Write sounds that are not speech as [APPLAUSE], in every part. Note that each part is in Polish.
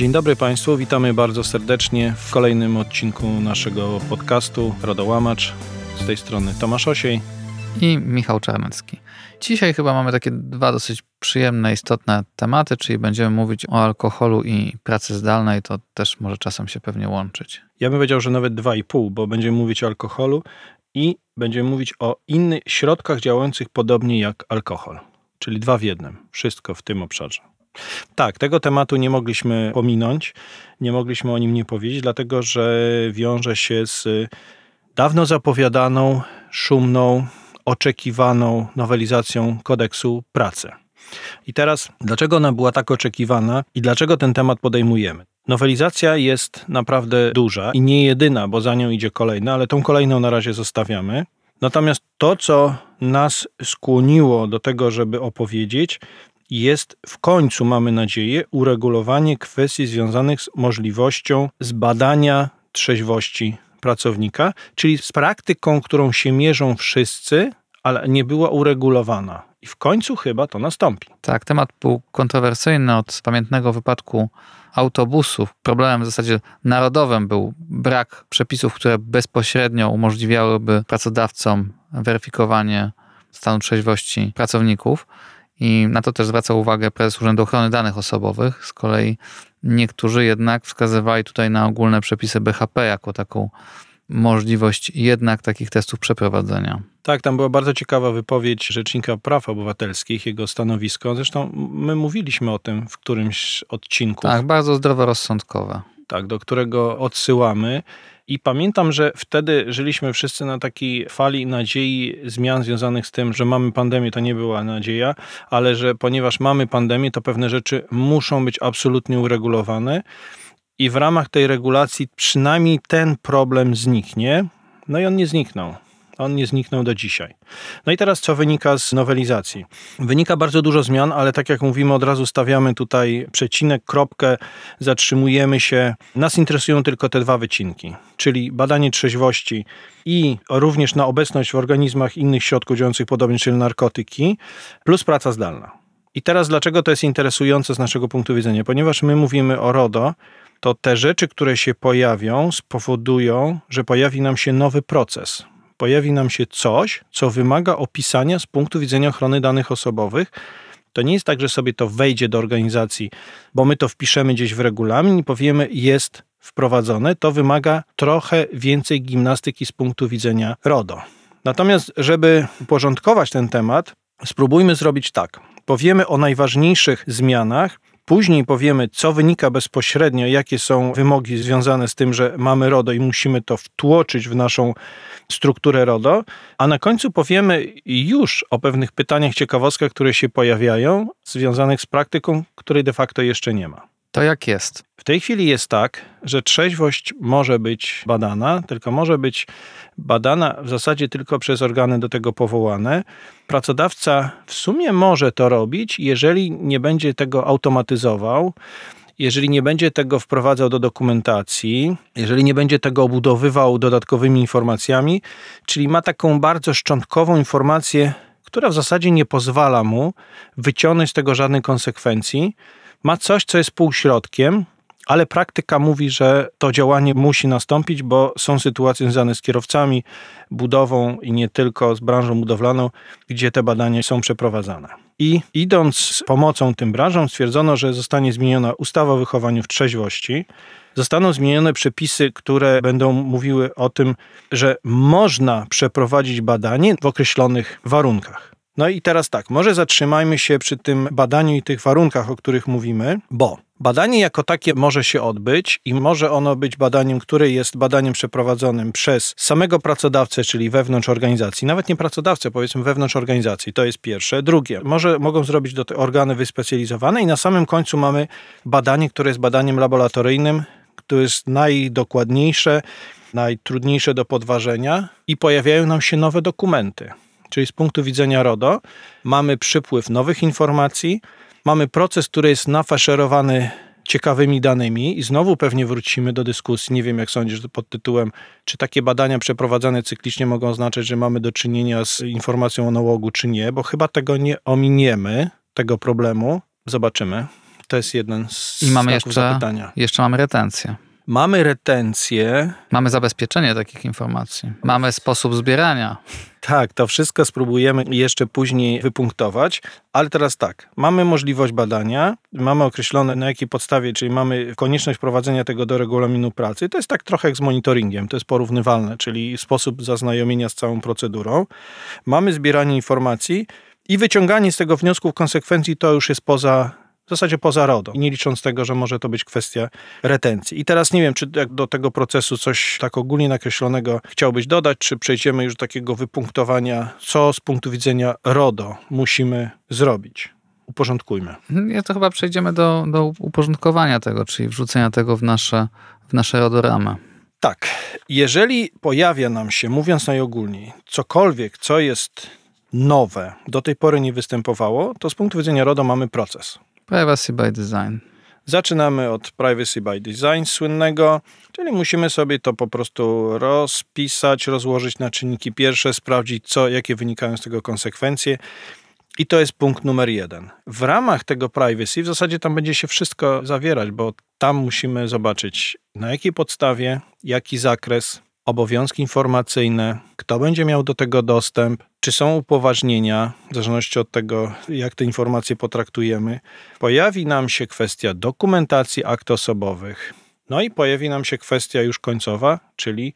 Dzień dobry Państwu, witamy bardzo serdecznie w kolejnym odcinku naszego podcastu Rodołamacz. Z tej strony Tomasz Osiej i Michał Czarnecki. Dzisiaj chyba mamy takie dwa dosyć przyjemne, istotne tematy, czyli będziemy mówić o alkoholu i pracy zdalnej, to też może czasem się pewnie łączyć. Ja bym powiedział, że nawet dwa i pół, bo będziemy mówić o alkoholu i będziemy mówić o innych środkach działających podobnie jak alkohol, czyli dwa w jednym, wszystko w tym obszarze. Tak, tego tematu nie mogliśmy pominąć, nie mogliśmy o nim nie powiedzieć, dlatego że wiąże się z dawno zapowiadaną, szumną, oczekiwaną nowelizacją kodeksu pracy. I teraz, dlaczego ona była tak oczekiwana i dlaczego ten temat podejmujemy? Nowelizacja jest naprawdę duża i nie jedyna, bo za nią idzie kolejna, ale tą kolejną na razie zostawiamy. Natomiast to, co nas skłoniło do tego, żeby opowiedzieć, jest w końcu, mamy nadzieję, uregulowanie kwestii związanych z możliwością zbadania trzeźwości pracownika, czyli z praktyką, którą się mierzą wszyscy, ale nie była uregulowana. I w końcu chyba to nastąpi. Tak, temat był kontrowersyjny od pamiętnego wypadku autobusów. Problemem w zasadzie narodowym był brak przepisów, które bezpośrednio umożliwiałyby pracodawcom weryfikowanie stanu trzeźwości pracowników. I na to też zwracał uwagę prezes Urzędu Ochrony Danych Osobowych. Z kolei niektórzy jednak wskazywali tutaj na ogólne przepisy BHP jako taką możliwość jednak takich testów przeprowadzenia. Tak, tam była bardzo ciekawa wypowiedź Rzecznika Praw Obywatelskich, jego stanowisko. Zresztą my mówiliśmy o tym w którymś odcinku. Tak, bardzo zdroworozsądkowe. Tak, do którego odsyłamy. I pamiętam, że wtedy żyliśmy wszyscy na takiej fali nadziei zmian związanych z tym, że mamy pandemię, to nie była nadzieja, ale że ponieważ mamy pandemię, to pewne rzeczy muszą być absolutnie uregulowane i w ramach tej regulacji przynajmniej ten problem zniknie. No i on nie zniknął. On nie zniknął do dzisiaj. No i teraz co wynika z nowelizacji? Wynika bardzo dużo zmian, ale tak jak mówimy, od razu stawiamy tutaj przecinek, kropkę, zatrzymujemy się. Nas interesują tylko te dwa wycinki, czyli badanie trzeźwości i również na obecność w organizmach innych środków działających podobnie, czyli narkotyki, plus praca zdalna. I teraz dlaczego to jest interesujące z naszego punktu widzenia? Ponieważ my mówimy o RODO, to te rzeczy, które się pojawią, spowodują, że pojawi nam się nowy proces. Pojawi nam się coś, co wymaga opisania z punktu widzenia ochrony danych osobowych. To nie jest tak, że sobie to wejdzie do organizacji, bo my to wpiszemy gdzieś w regulamin i powiemy, jest wprowadzone. To wymaga trochę więcej gimnastyki z punktu widzenia RODO. Natomiast, żeby uporządkować ten temat, spróbujmy zrobić tak. Powiemy o najważniejszych zmianach, Później powiemy, co wynika bezpośrednio, jakie są wymogi związane z tym, że mamy RODO i musimy to wtłoczyć w naszą strukturę RODO, a na końcu powiemy już o pewnych pytaniach, ciekawostkach, które się pojawiają, związanych z praktyką, której de facto jeszcze nie ma. To jak jest? W tej chwili jest tak, że trzeźwość może być badana, tylko może być badana w zasadzie tylko przez organy do tego powołane. Pracodawca w sumie może to robić, jeżeli nie będzie tego automatyzował, jeżeli nie będzie tego wprowadzał do dokumentacji, jeżeli nie będzie tego obudowywał dodatkowymi informacjami, czyli ma taką bardzo szczątkową informację, która w zasadzie nie pozwala mu wyciągnąć z tego żadnej konsekwencji, ma coś, co jest półśrodkiem, ale praktyka mówi, że to działanie musi nastąpić, bo są sytuacje związane z kierowcami, budową i nie tylko z branżą budowlaną, gdzie te badania są przeprowadzane. I idąc z pomocą tym branżom, stwierdzono, że zostanie zmieniona ustawa o wychowaniu w trzeźwości. Zostaną zmienione przepisy, które będą mówiły o tym, że można przeprowadzić badanie w określonych warunkach. No i teraz tak, może zatrzymajmy się przy tym badaniu i tych warunkach, o których mówimy, bo badanie jako takie może się odbyć i może ono być badaniem, które jest badaniem przeprowadzonym przez samego pracodawcę, czyli wewnątrz organizacji, nawet nie pracodawcę, powiedzmy wewnątrz organizacji, to jest pierwsze. Drugie, może mogą zrobić do tego organy wyspecjalizowane i na samym końcu mamy badanie, które jest badaniem laboratoryjnym, które jest najdokładniejsze, najtrudniejsze do podważenia i pojawiają nam się nowe dokumenty. Czyli z punktu widzenia RODO mamy przypływ nowych informacji, mamy proces, który jest nafaszerowany ciekawymi danymi i znowu pewnie wrócimy do dyskusji. Nie wiem, jak sądzisz pod tytułem, czy takie badania przeprowadzane cyklicznie mogą oznaczać, że mamy do czynienia z informacją o nałogu, czy nie, bo chyba tego nie ominiemy, tego problemu. Zobaczymy. To jest jeden z I mamy jeszcze, zapytania. jeszcze mamy retencję. Mamy retencję. Mamy zabezpieczenie takich informacji. Mamy sposób zbierania. Tak, to wszystko spróbujemy jeszcze później wypunktować, ale teraz tak, mamy możliwość badania, mamy określone na jakiej podstawie, czyli mamy konieczność wprowadzenia tego do regulaminu pracy. To jest tak trochę jak z monitoringiem, to jest porównywalne, czyli sposób zaznajomienia z całą procedurą. Mamy zbieranie informacji i wyciąganie z tego wniosków konsekwencji to już jest poza w zasadzie poza RODO, nie licząc tego, że może to być kwestia retencji. I teraz nie wiem, czy do tego procesu coś tak ogólnie nakreślonego chciałbyś dodać, czy przejdziemy już do takiego wypunktowania, co z punktu widzenia RODO musimy zrobić. Uporządkujmy. Ja to chyba przejdziemy do, do uporządkowania tego, czyli wrzucenia tego w nasze, w nasze RODO-ramy. Tak, jeżeli pojawia nam się, mówiąc najogólniej, cokolwiek, co jest nowe, do tej pory nie występowało, to z punktu widzenia RODO mamy proces. Privacy by design. Zaczynamy od Privacy by Design słynnego, czyli musimy sobie to po prostu rozpisać, rozłożyć na czynniki pierwsze, sprawdzić, co, jakie wynikają z tego konsekwencje. I to jest punkt numer jeden. W ramach tego privacy w zasadzie tam będzie się wszystko zawierać, bo tam musimy zobaczyć, na jakiej podstawie, jaki zakres, obowiązki informacyjne, kto będzie miał do tego dostęp, czy są upoważnienia, w zależności od tego, jak te informacje potraktujemy. Pojawi nam się kwestia dokumentacji akt osobowych. No i pojawi nam się kwestia już końcowa, czyli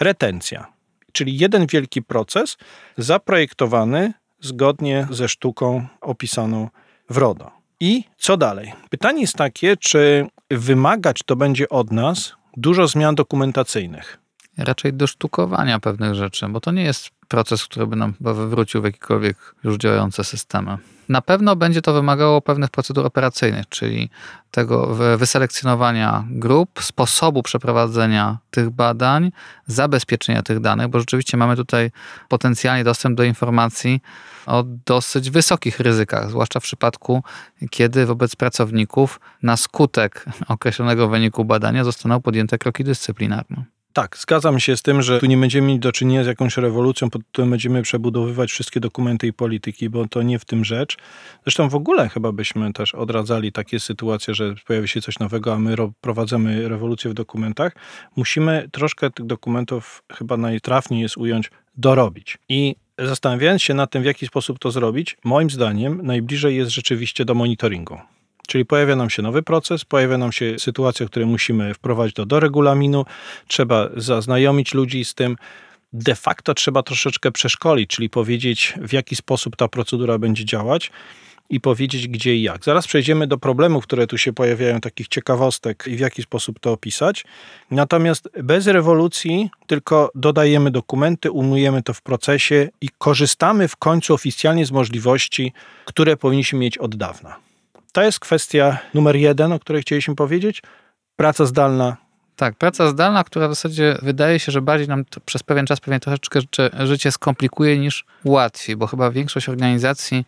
retencja. Czyli jeden wielki proces zaprojektowany zgodnie ze sztuką opisaną w RODO. I co dalej? Pytanie jest takie, czy wymagać to będzie od nas dużo zmian dokumentacyjnych raczej do sztukowania pewnych rzeczy, bo to nie jest proces, który by nam chyba wywrócił w jakiekolwiek już działające systemy. Na pewno będzie to wymagało pewnych procedur operacyjnych, czyli tego wyselekcjonowania grup, sposobu przeprowadzenia tych badań, zabezpieczenia tych danych, bo rzeczywiście mamy tutaj potencjalnie dostęp do informacji o dosyć wysokich ryzykach, zwłaszcza w przypadku, kiedy wobec pracowników na skutek określonego wyniku badania zostaną podjęte kroki dyscyplinarne. Tak, zgadzam się z tym, że tu nie będziemy mieli do czynienia z jakąś rewolucją, pod którą będziemy przebudowywać wszystkie dokumenty i polityki, bo to nie w tym rzecz. Zresztą w ogóle chyba byśmy też odradzali takie sytuacje, że pojawi się coś nowego, a my prowadzimy rewolucję w dokumentach. Musimy troszkę tych dokumentów, chyba najtrafniej jest ująć, dorobić. I zastanawiając się nad tym, w jaki sposób to zrobić, moim zdaniem najbliżej jest rzeczywiście do monitoringu. Czyli pojawia nam się nowy proces, pojawia nam się sytuacja, w której musimy wprowadzić to do regulaminu, trzeba zaznajomić ludzi z tym. De facto trzeba troszeczkę przeszkolić, czyli powiedzieć, w jaki sposób ta procedura będzie działać i powiedzieć, gdzie i jak. Zaraz przejdziemy do problemów, które tu się pojawiają, takich ciekawostek i w jaki sposób to opisać. Natomiast bez rewolucji tylko dodajemy dokumenty, umujemy to w procesie i korzystamy w końcu oficjalnie z możliwości, które powinniśmy mieć od dawna. To jest kwestia numer jeden, o której chcieliśmy powiedzieć. Praca zdalna. Tak, praca zdalna, która w zasadzie wydaje się, że bardziej nam przez pewien czas pewnie troszeczkę życie skomplikuje niż ułatwi, bo chyba większość organizacji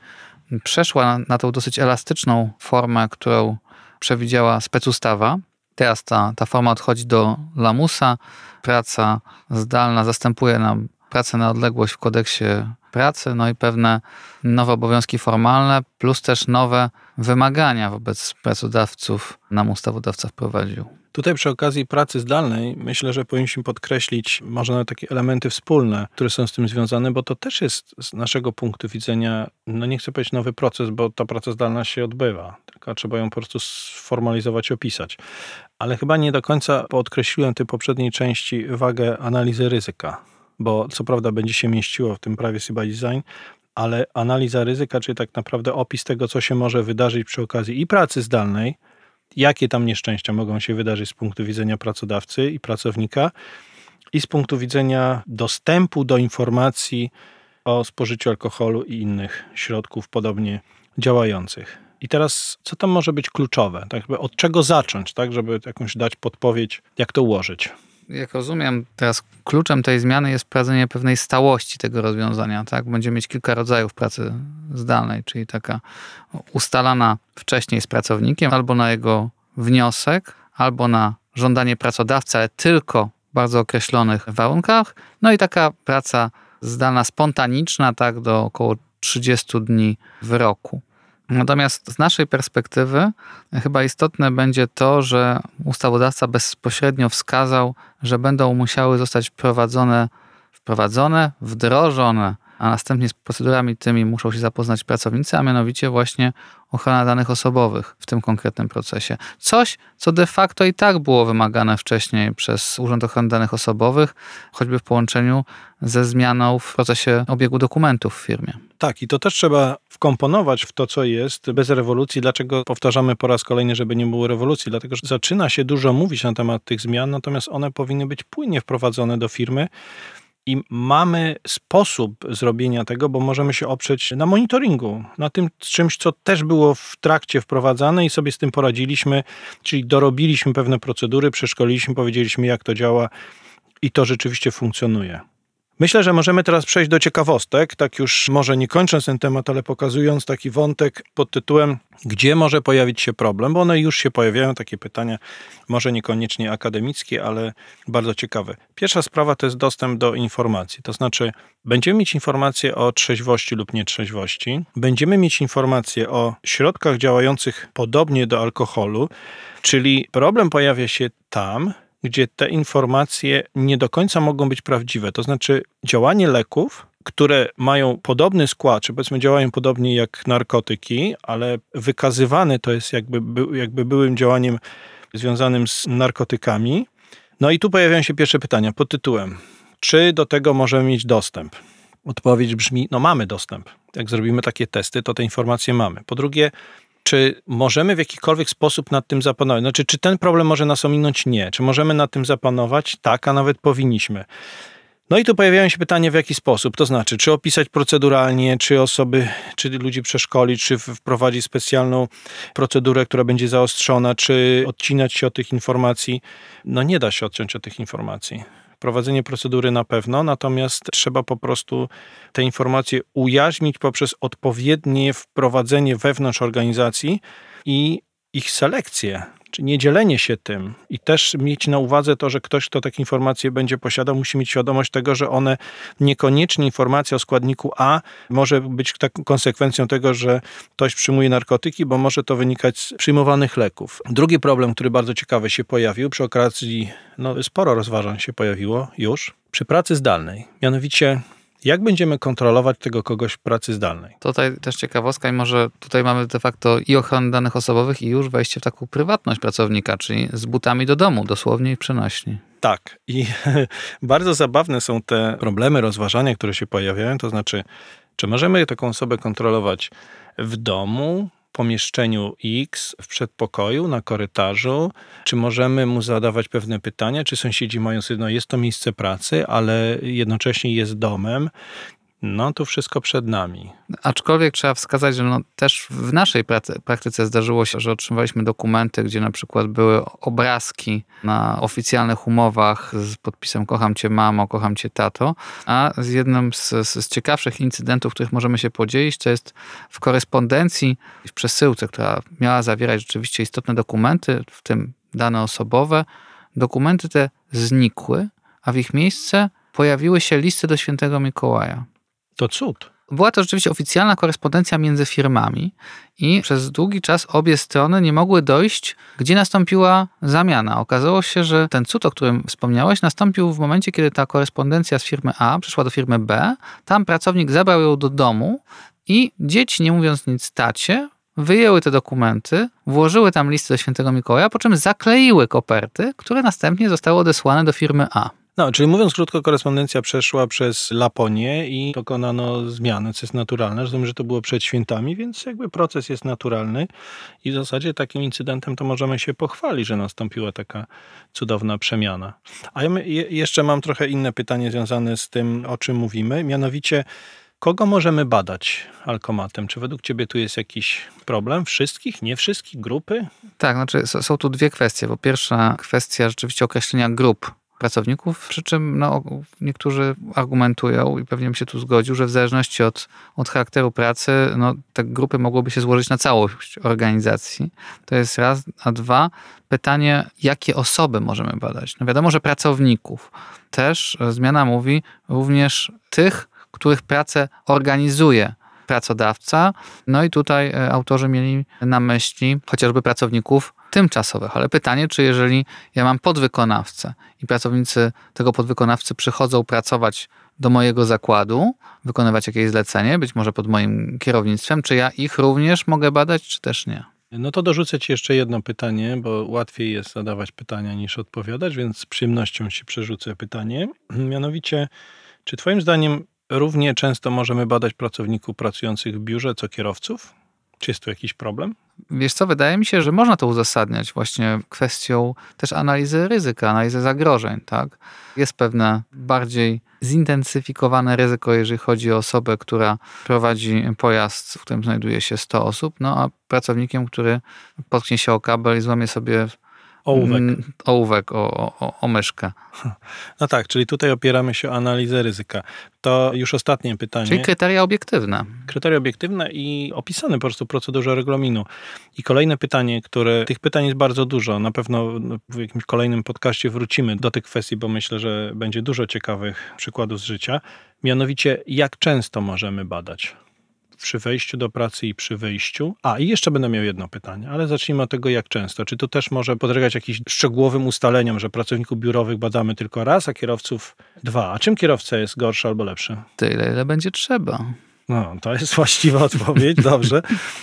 przeszła na, na tą dosyć elastyczną formę, którą przewidziała specustawa. Teraz ta, ta forma odchodzi do lamusa. Praca zdalna zastępuje nam pracę na odległość w kodeksie pracy, no i pewne nowe obowiązki formalne, plus też nowe wymagania wobec pracodawców nam ustawodawca wprowadził. Tutaj przy okazji pracy zdalnej myślę, że powinniśmy podkreślić może takie elementy wspólne, które są z tym związane, bo to też jest z naszego punktu widzenia, no nie chcę powiedzieć nowy proces, bo ta praca zdalna się odbywa, tylko trzeba ją po prostu sformalizować, opisać. Ale chyba nie do końca podkreśliłem w tej poprzedniej części wagę analizy ryzyka bo co prawda będzie się mieściło w tym Privacy by Design, ale analiza ryzyka, czyli tak naprawdę opis tego, co się może wydarzyć przy okazji i pracy zdalnej, jakie tam nieszczęścia mogą się wydarzyć z punktu widzenia pracodawcy i pracownika, i z punktu widzenia dostępu do informacji o spożyciu alkoholu i innych środków podobnie działających. I teraz, co tam może być kluczowe? Tak, od czego zacząć, tak, żeby jakąś dać podpowiedź, jak to ułożyć? Jak rozumiem, teraz kluczem tej zmiany jest wprowadzenie pewnej stałości tego rozwiązania. Tak? Będziemy mieć kilka rodzajów pracy zdalnej, czyli taka ustalana wcześniej z pracownikiem, albo na jego wniosek, albo na żądanie pracodawcy, ale tylko w bardzo określonych warunkach. No i taka praca zdalna spontaniczna, tak, do około 30 dni w roku. Natomiast z naszej perspektywy chyba istotne będzie to, że ustawodawca bezpośrednio wskazał, że będą musiały zostać wprowadzone, wprowadzone, wdrożone a następnie z procedurami tymi muszą się zapoznać pracownicy, a mianowicie właśnie ochrona danych osobowych w tym konkretnym procesie. Coś, co de facto i tak było wymagane wcześniej przez Urząd Ochrony Danych Osobowych, choćby w połączeniu ze zmianą w procesie obiegu dokumentów w firmie. Tak, i to też trzeba wkomponować w to, co jest, bez rewolucji. Dlaczego powtarzamy po raz kolejny, żeby nie było rewolucji? Dlatego, że zaczyna się dużo mówić na temat tych zmian, natomiast one powinny być płynnie wprowadzone do firmy i mamy sposób zrobienia tego, bo możemy się oprzeć na monitoringu, na tym czymś, co też było w trakcie wprowadzane i sobie z tym poradziliśmy, czyli dorobiliśmy pewne procedury, przeszkoliliśmy, powiedzieliśmy, jak to działa i to rzeczywiście funkcjonuje. Myślę, że możemy teraz przejść do ciekawostek, tak już może nie kończąc ten temat, ale pokazując taki wątek pod tytułem gdzie może pojawić się problem, bo one już się pojawiają, takie pytania, może niekoniecznie akademickie, ale bardzo ciekawe. Pierwsza sprawa to jest dostęp do informacji, to znaczy będziemy mieć informacje o trzeźwości lub nietrzeźwości, będziemy mieć informacje o środkach działających podobnie do alkoholu, czyli problem pojawia się tam, gdzie te informacje nie do końca mogą być prawdziwe. To znaczy, działanie leków, które mają podobny skład, czy powiedzmy działają podobnie jak narkotyki, ale wykazywane to jest jakby, jakby byłym działaniem związanym z narkotykami. No i tu pojawiają się pierwsze pytania pod tytułem: czy do tego możemy mieć dostęp? Odpowiedź brzmi: no mamy dostęp. Jak zrobimy takie testy, to te informacje mamy. Po drugie, czy możemy w jakikolwiek sposób nad tym zapanować? Znaczy, czy ten problem może nas ominąć? Nie. Czy możemy nad tym zapanować? Tak, a nawet powinniśmy. No i tu pojawiają się pytania, w jaki sposób, to znaczy, czy opisać proceduralnie, czy osoby, czy ludzi przeszkolić, czy wprowadzić specjalną procedurę, która będzie zaostrzona, czy odcinać się od tych informacji. No nie da się odciąć od tych informacji prowadzenie procedury na pewno, natomiast trzeba po prostu te informacje ujaźnić poprzez odpowiednie wprowadzenie wewnątrz organizacji i ich selekcję czy nie dzielenie się tym i też mieć na uwadze to, że ktoś, kto takie informacje będzie posiadał, musi mieć świadomość tego, że one niekoniecznie informacja o składniku A może być taką konsekwencją tego, że ktoś przyjmuje narkotyki, bo może to wynikać z przyjmowanych leków. Drugi problem, który bardzo ciekawy się pojawił przy okazji, no sporo rozważań się pojawiło już, przy pracy zdalnej. Mianowicie jak będziemy kontrolować tego kogoś w pracy zdalnej? Tutaj też ciekawostka i może tutaj mamy de facto i ochronę danych osobowych i już wejście w taką prywatność pracownika, czyli z butami do domu, dosłownie i przenośni. Tak. I [LAUGHS] bardzo zabawne są te problemy, rozważania, które się pojawiają. To znaczy, czy możemy taką osobę kontrolować w domu, pomieszczeniu X, w przedpokoju, na korytarzu? Czy możemy mu zadawać pewne pytania? Czy sąsiedzi mają sobie, no jest to miejsce pracy, ale jednocześnie jest domem? No to wszystko przed nami. Aczkolwiek trzeba wskazać, że no też w naszej praktyce zdarzyło się, że otrzymywaliśmy dokumenty, gdzie na przykład były obrazki na oficjalnych umowach z podpisem kocham cię mamo, kocham cię tato, a z jednym z, z, z ciekawszych incydentów, których możemy się podzielić, to jest w korespondencji, w przesyłce, która miała zawierać rzeczywiście istotne dokumenty, w tym dane osobowe, dokumenty te znikły, a w ich miejsce pojawiły się listy do świętego Mikołaja. To cud. Była to rzeczywiście oficjalna korespondencja między firmami i przez długi czas obie strony nie mogły dojść, gdzie nastąpiła zamiana. Okazało się, że ten cud, o którym wspomniałeś, nastąpił w momencie, kiedy ta korespondencja z firmy A przeszła do firmy B. Tam pracownik zabrał ją do domu i dzieci, nie mówiąc nic tacie, wyjęły te dokumenty, włożyły tam listy do świętego Mikołaja, po czym zakleiły koperty, które następnie zostały odesłane do firmy A. No, czyli mówiąc krótko, korespondencja przeszła przez Laponię i dokonano zmiany, co jest naturalne. Rozumiem, że to było przed świętami, więc jakby proces jest naturalny i w zasadzie takim incydentem to możemy się pochwalić, że nastąpiła taka cudowna przemiana. A ja jeszcze mam trochę inne pytanie związane z tym, o czym mówimy, mianowicie Kogo możemy badać alkomatem? Czy według Ciebie tu jest jakiś problem? Wszystkich? Nie wszystkich? Grupy? Tak, znaczy są tu dwie kwestie. Po pierwsza kwestia rzeczywiście określenia grup pracowników, przy czym no, niektórzy argumentują i pewnie bym się tu zgodził, że w zależności od, od charakteru pracy no, te grupy mogłyby się złożyć na całość organizacji. To jest raz, a dwa, pytanie, jakie osoby możemy badać. No wiadomo, że pracowników. Też zmiana mówi również tych, których pracę organizuje pracodawca. No i tutaj e, autorzy mieli na myśli chociażby pracowników tymczasowych, ale pytanie, czy jeżeli ja mam podwykonawcę i pracownicy tego podwykonawcy przychodzą pracować do mojego zakładu, wykonywać jakieś zlecenie, być może pod moim kierownictwem, czy ja ich również mogę badać, czy też nie? No to dorzucę Ci jeszcze jedno pytanie, bo łatwiej jest zadawać pytania niż odpowiadać, więc z przyjemnością Ci przerzucę pytanie. [CLEARS THROAT] Mianowicie, czy Twoim zdaniem równie często możemy badać pracowników pracujących w biurze co kierowców? Czy jest tu jakiś problem? Wiesz co, wydaje mi się, że można to uzasadniać właśnie kwestią też analizy ryzyka, analizy zagrożeń, tak? Jest pewne bardziej zintensyfikowane ryzyko, jeżeli chodzi o osobę, która prowadzi pojazd, w którym znajduje się 100 osób, no a pracownikiem, który potknie się o kabel i złamie sobie Ołówek. Mm, ołówek, o, o, o myszkę. [LAUGHS] No tak, czyli tutaj opieramy się o analizę ryzyka. To już ostatnie pytanie. Czyli kryteria obiektywne. Kryteria obiektywne i opisane po prostu w procedurze regulaminu. I kolejne pytanie, które tych pytań jest bardzo dużo. Na pewno w jakimś kolejnym podcaście wrócimy do tych kwestii, bo myślę, że będzie dużo ciekawych przykładów z życia. Mianowicie, jak często możemy badać? Przy wejściu do pracy i przy wyjściu. A, i jeszcze będę miał jedno pytanie, ale zacznijmy od tego, jak często. Czy to też może podlegać jakimś szczegółowym ustaleniom, że pracowników biurowych badamy tylko raz, a kierowców dwa? A czym kierowca jest gorszy albo lepszy? Tyle, ile będzie trzeba. No, to jest właściwa [LAUGHS] odpowiedź, dobrze.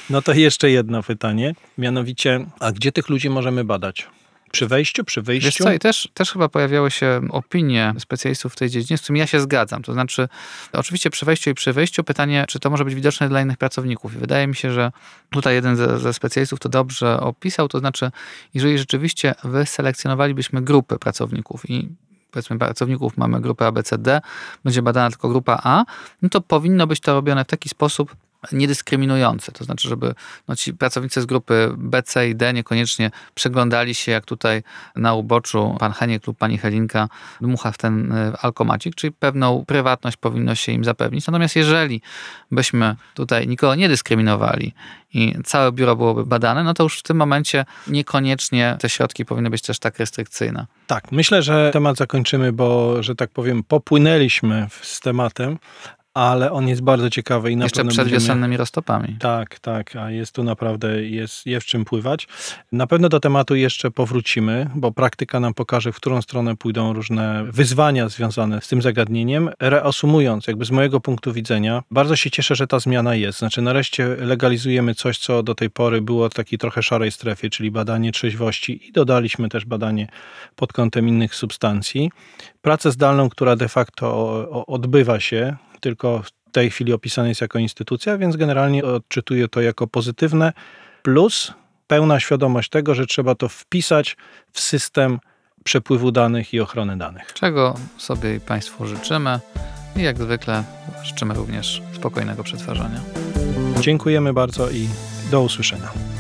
No to jeszcze jedno pytanie, mianowicie, a gdzie tych ludzi możemy badać? Przy wejściu, przy wyjściu? Wiesz co, i też, też chyba pojawiały się opinie specjalistów w tej dziedzinie, z którymi ja się zgadzam. To znaczy, oczywiście przy wejściu i przy wyjściu pytanie, czy to może być widoczne dla innych pracowników. I wydaje mi się, że tutaj jeden ze, ze specjalistów to dobrze opisał, to znaczy, jeżeli rzeczywiście wyselekcjonowalibyśmy grupy pracowników i powiedzmy pracowników mamy grupę ABCD, będzie badana tylko grupa A, no to powinno być to robione w taki sposób, niedyskryminujące. To znaczy, żeby no, ci pracownicy z grupy B, C i D niekoniecznie przeglądali się, jak tutaj na uboczu pan Heniek lub pani Helinka dmucha w ten e, alkomacik, czyli pewną prywatność powinno się im zapewnić. Natomiast jeżeli byśmy tutaj nikogo nie dyskryminowali i całe biuro byłoby badane, no to już w tym momencie niekoniecznie te środki powinny być też tak restrykcyjne. Tak, myślę, że temat zakończymy, bo, że tak powiem, popłynęliśmy z tematem, ale on jest bardzo ciekawy. I na Jeszcze przed będziemy... wiosennymi roztopami. Tak, tak, a jest tu naprawdę, jest, jest w czym pływać. Na pewno do tematu jeszcze powrócimy, bo praktyka nam pokaże, w którą stronę pójdą różne wyzwania związane z tym zagadnieniem. Reasumując, jakby z mojego punktu widzenia, bardzo się cieszę, że ta zmiana jest. Znaczy nareszcie legalizujemy coś, co do tej pory było w takiej trochę szarej strefie, czyli badanie trzeźwości i dodaliśmy też badanie pod kątem innych substancji. Pracę zdalną, która de facto odbywa się, tylko w tej chwili opisana jest jako instytucja, więc generalnie odczytuję to jako pozytywne, plus pełna świadomość tego, że trzeba to wpisać w system przepływu danych i ochrony danych. Czego sobie i Państwu życzymy i jak zwykle życzymy również spokojnego przetwarzania. Dziękujemy bardzo i do usłyszenia.